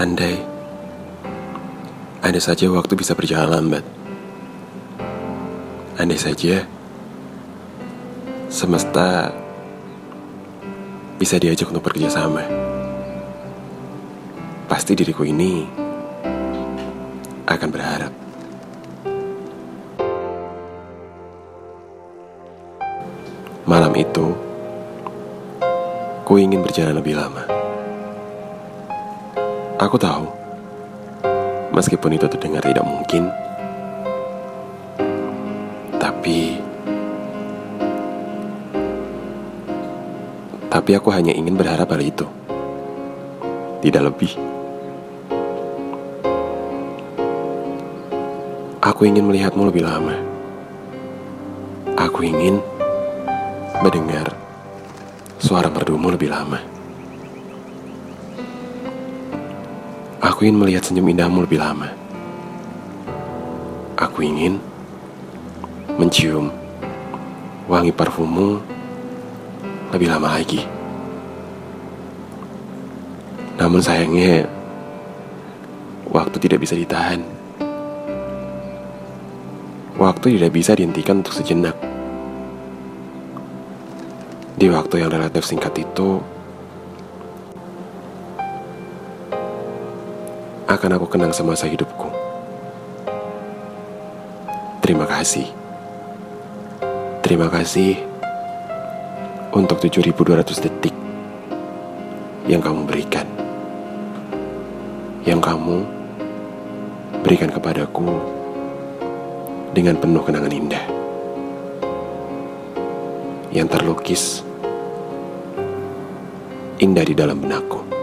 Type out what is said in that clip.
Andai, andai saja waktu bisa berjalan lambat. Andai saja semesta bisa diajak untuk bekerja sama. Pasti diriku ini akan berharap. Malam itu, ku ingin berjalan lebih lama. Aku tahu, meskipun itu terdengar tidak mungkin, tapi tapi aku hanya ingin berharap hal itu, tidak lebih. Aku ingin melihatmu lebih lama. Aku ingin mendengar suara merdumu lebih lama. Aku ingin melihat senyum indahmu lebih lama. Aku ingin mencium wangi parfummu lebih lama lagi. Namun sayangnya, waktu tidak bisa ditahan. Waktu tidak bisa dihentikan untuk sejenak. Di waktu yang relatif singkat itu, akan aku kenang semasa hidupku. Terima kasih. Terima kasih untuk 7200 detik yang kamu berikan. Yang kamu berikan kepadaku dengan penuh kenangan indah yang terlukis indah di dalam benakku.